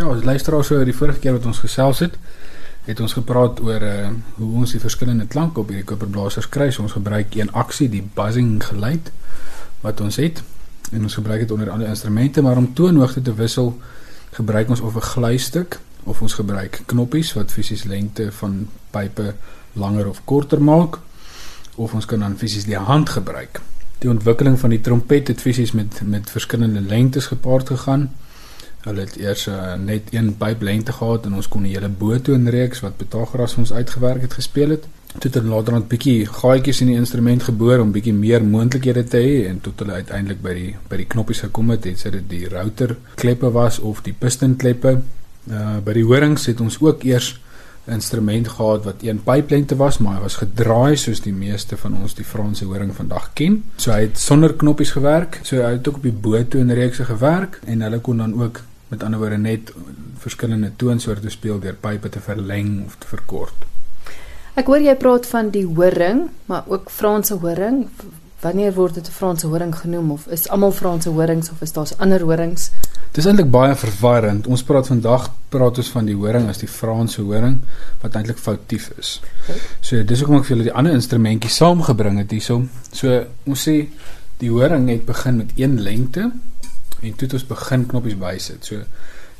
Ja, as luisteraars so die vorige keer wat ons gesels het, het ons gepraat oor uh hoe ons die verskillende klanke op hierdie koperblasers kry. Ons gebruik een aksie, die buzzing geluid wat ons het en ons gebruik dit onder ander instrumente, maar om toonhoogte te wissel, gebruik ons of 'n gluistuk of ons gebruik knoppies wat fisies lengte van pype langer of korter maak of ons kan dan fisies die hand gebruik. Die ontwikkeling van die trompet het fisies met met verskillende lengtes gepaard gegaan. Hulle het eers uh, net een pyplengte gehad en ons kon 'n hele botoonreeks wat Pythagoras ons uitgewerk het gespeel het. Toe het hulle later net bietjie gaatjies in die instrument geboor om bietjie meer moontlikhede te hê en tot hulle uiteindelik by die by die knoppies gekom het, het dit die router kleppe was of die piston kleppe. Uh by die horings het ons ook eers instrument gehad wat een pyplengte was, maar hy was gedraai soos die meeste van ons die Franse horing vandag ken. So hy het sonder knoppies gewerk. So hy het ook op die botoonreekse gewerk en hulle kon dan ook met ander woorde net verskillende toonsoorte speel deur pype te verleng of te verkort. Ek hoor jy praat van die horing, maar ook Franse horing. Wanneer word dit 'n Franse horing genoem of is almal Franse horings of is daar ander horings? Dis eintlik baie verwarrend. Ons praat vandag praat ons van die horing as die Franse horing wat eintlik foutief is. So dis hoekom ek vir julle die ander instrumentjie saamgebring het hierso. So ons sê die horing het begin met een lengte en toe het ons begin knoppies bysit. So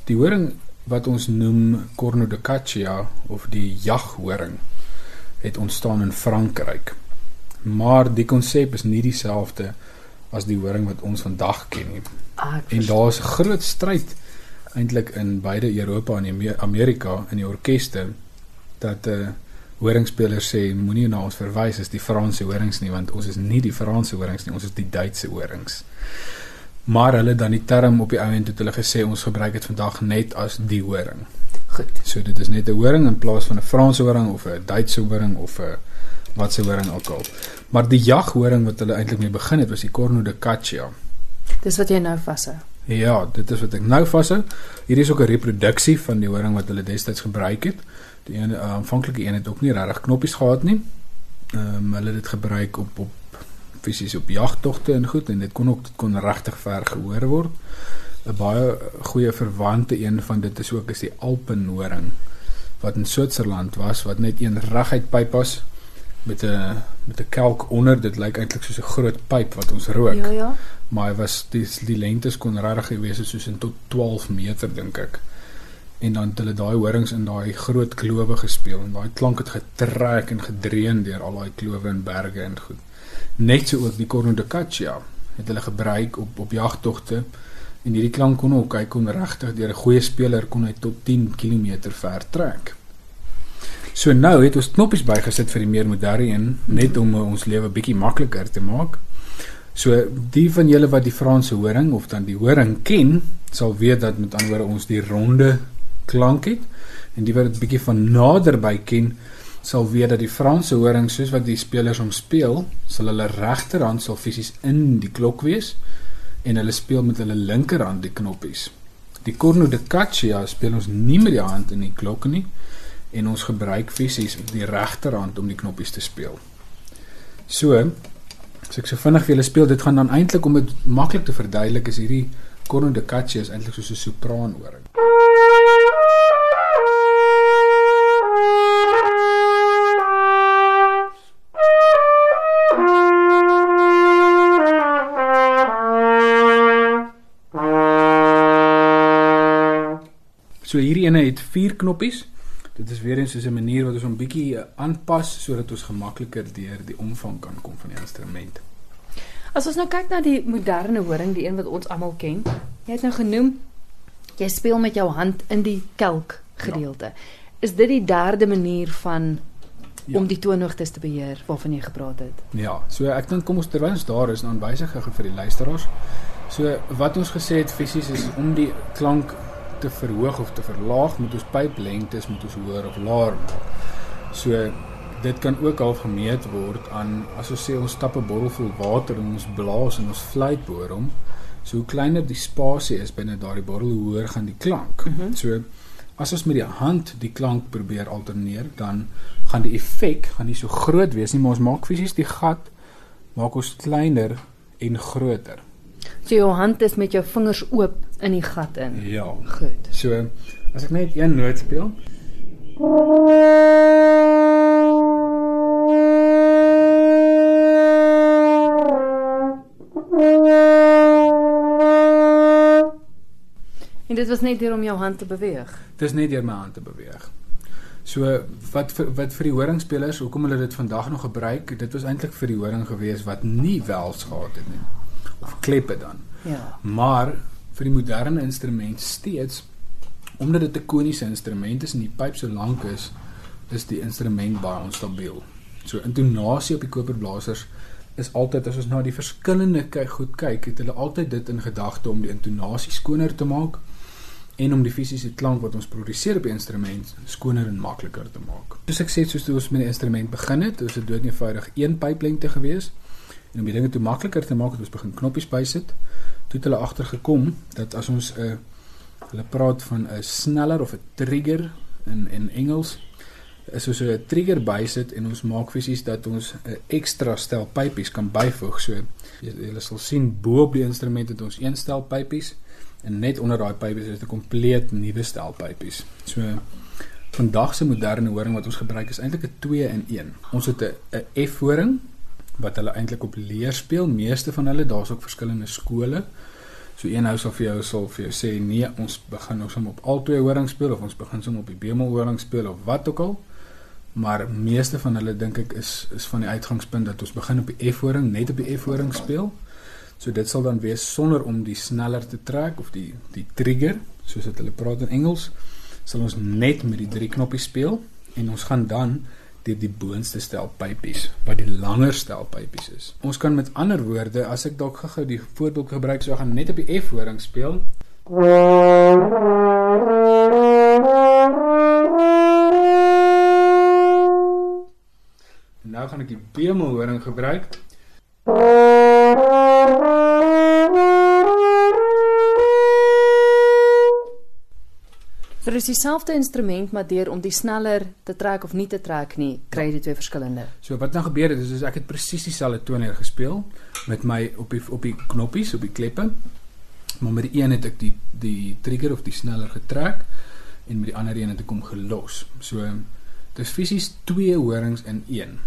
die horing wat ons noem Corno de Caccia of die jaghoring het ontstaan in Frankryk. Maar die konsep is nie dieselfde as die horing wat ons vandag ken nie. Ah, en daar's 'n groot stryd eintlik in beide Europa en Amerika in die orkeste dat 'n uh, horingspelers sê moenie na ons verwys as die Franse horings nie want ons is nie die Franse horings nie, ons is die Duitse horings maar hulle dan die term op die ou end het hulle gesê ons gebruik dit vandag net as die horing. Goed. So dit is net 'n horing in plaas van 'n Franse horing of 'n Duitse horing of 'n wat se horing ook al. Maar die jaghoring wat hulle eintlik mee begin het was die Corno de Caccia. Dis wat jy nou vashou. Ja, dit is wat ek nou vashou. Hier is ook 'n reproduksie van die horing wat hulle destyds gebruik het. Die een uh, aanvanklike een het ook nie regtig knoppies gehad nie. Ehm um, hulle het dit gebruik op op fisies op jagtogte en goed en dit kon ook dit kon regtig ver gehoor word. 'n Baie goeie verwante een van dit is ook is die Alpenhoring wat in Switserland was wat net een reguit pyp was met 'n met 'n kelk onder. Dit lyk eintlik soos 'n groot pyp wat ons rook. Ja ja. Maar hy was die die lengtes kon regtig gewees het soos in tot 12 meter dink ek. En dan het hulle daai horings in daai groot klowe gespeel en daai klank het getrek en gedreun deur al daai klowe en berge en goed net so ook die corno de caccia het hulle gebruik op op jagtogte en hierdie klank kon ook hy kon regtig deur 'n goeie speler kon hy tot 10 km ver trek. So nou het ons knoppies bygesit vir die meer moderne een net om ons lewe bietjie makliker te maak. So die van julle wat die Franse horing of dan die horing ken, sal weet dat met ander woorde ons die ronde klank het en die wat dit bietjie van naderby ken, sal weet dat die Franse horing soos wat die spelers hom speel, sal hulle regterhand sal fisies in die klok wees en hulle speel met hulle linkerhand die knoppies. Die corno de caccia speel ons nie met die hand in die klok nie en ons gebruik fisies die regterhand om die knoppies te speel. So, as ek so vinnig vir julle speel, dit gaan dan eintlik om dit maklik te verduidelik is hierdie corno de caccia is eintlik soos 'n sopraan So hierdie ene het vier knoppies. Dit is weer eens soos 'n manier wat ons hom bietjie eh, aanpas sodat ons gemakliker deur die omvang kan kom van die instrument. As ons nou kyk na die moderne horing, die een wat ons almal ken. Jy het nou genoem jy speel met jou hand in die kelk gedeelte. Ja. Is dit die derde manier van ja. om die toonhoogtes te beheer waarvan jy gepraat het? Ja, so ek dink kom ons terwyl ons daar is, dan wysig ek vir die luisteraars. So wat ons gesê het fisies is om die klank te verhoog of te verlaag, moet ons pyplengtes moet ons hoër of laer maak. So dit kan ook al gemeet word aan as ons sê ons stap 'n bottel vol water en ons blaas en ons fluit boor hom. So hoe kleiner die spasie is binne daardie bottel, hoe hoër gaan die klank. Mm -hmm. So as ons met die hand die klank probeer alterneer, dan gaan die effek gaan nie so groot wees nie, maar ons maak fisies die gat maak ons kleiner en groter. So jou hand is met jou vingers oop in die gat in. Ja. Goed. So as ek net een noot speel, En dit was net deur om jou hand te beweeg. dis net deur my hand te beweeg. So wat vir, wat vir die horingspelers, hoekom hulle dit vandag nog gebruik, dit was eintlik vir die horing gewees wat nie wels gehad het nie of kleppe dan. Ja. Maar vir die moderne instrument steeds omdat dit 'n koniese instrument is en die pyp so lank is, is die instrument baie onstabiel. So intonasie op die koperblasers is altyd as ons na die verskillende kyk goed kyk, het hulle altyd dit in gedagte om die intonasie skoner te maak en om die fisiese klank wat ons produseer op die instrument skoner en makliker te maak. Soos ek sê, soos toe ons met die instrument begin het, is dit doodnoof een pyplengte gewees en om die dinge toe makliker te maak, het ons begin knoppies bysit. Toe het hulle agtergekom dat as ons 'n uh, hulle praat van 'n sneller of 'n trigger in in Engels is soos 'n trigger bysit en ons maak fisies dat ons 'n ekstra stel pypies kan byvoeg. So julle sal sien bo op die instrument het ons een stel pypies en net onder daai pypies is 'n kompleet nuwe stel pypies. So vandag se moderne horing wat ons gebruik is eintlik 'n 2 in 1. Ons het 'n 'n F horing wat hulle eintlik op leer speel. Meeste van hulle, daar's ook verskillende skole. So een hou sal vir jou sal vir jou sê nee, ons begin nou sommer op al twee horings speel of ons begin sommer op die bemol horing speel of wat ook al. Maar meeste van hulle dink ek is is van die uitgangspunt dat ons begin op die F horing, net op die F horing speel. So dit sal dan wees sonder om die sneller te trek of die die trigger, soos dit hulle praat in Engels, sal ons net met die drie knoppies speel en ons gaan dan deur die boonste stel pypies wat die langer stel pypies is. Ons kan met ander woorde, as ek dalk gou-gou die voorbeeld gebruik, so gaan net op die F horing speel. En nou gaan ek die bemol horing gebruik. So dis dieselfde instrument maar deur om die sneller te trek of nie te trek nie, kry jy die twee verskillende. So wat nou gebeur het is, is ek het presies dieselfde toner gespeel met my op die op die knoppies op die kleppe. Maar met die een het ek die die trigger of die sneller getrek en met die ander een het ek hom gelos. So dis fisies twee horings in een.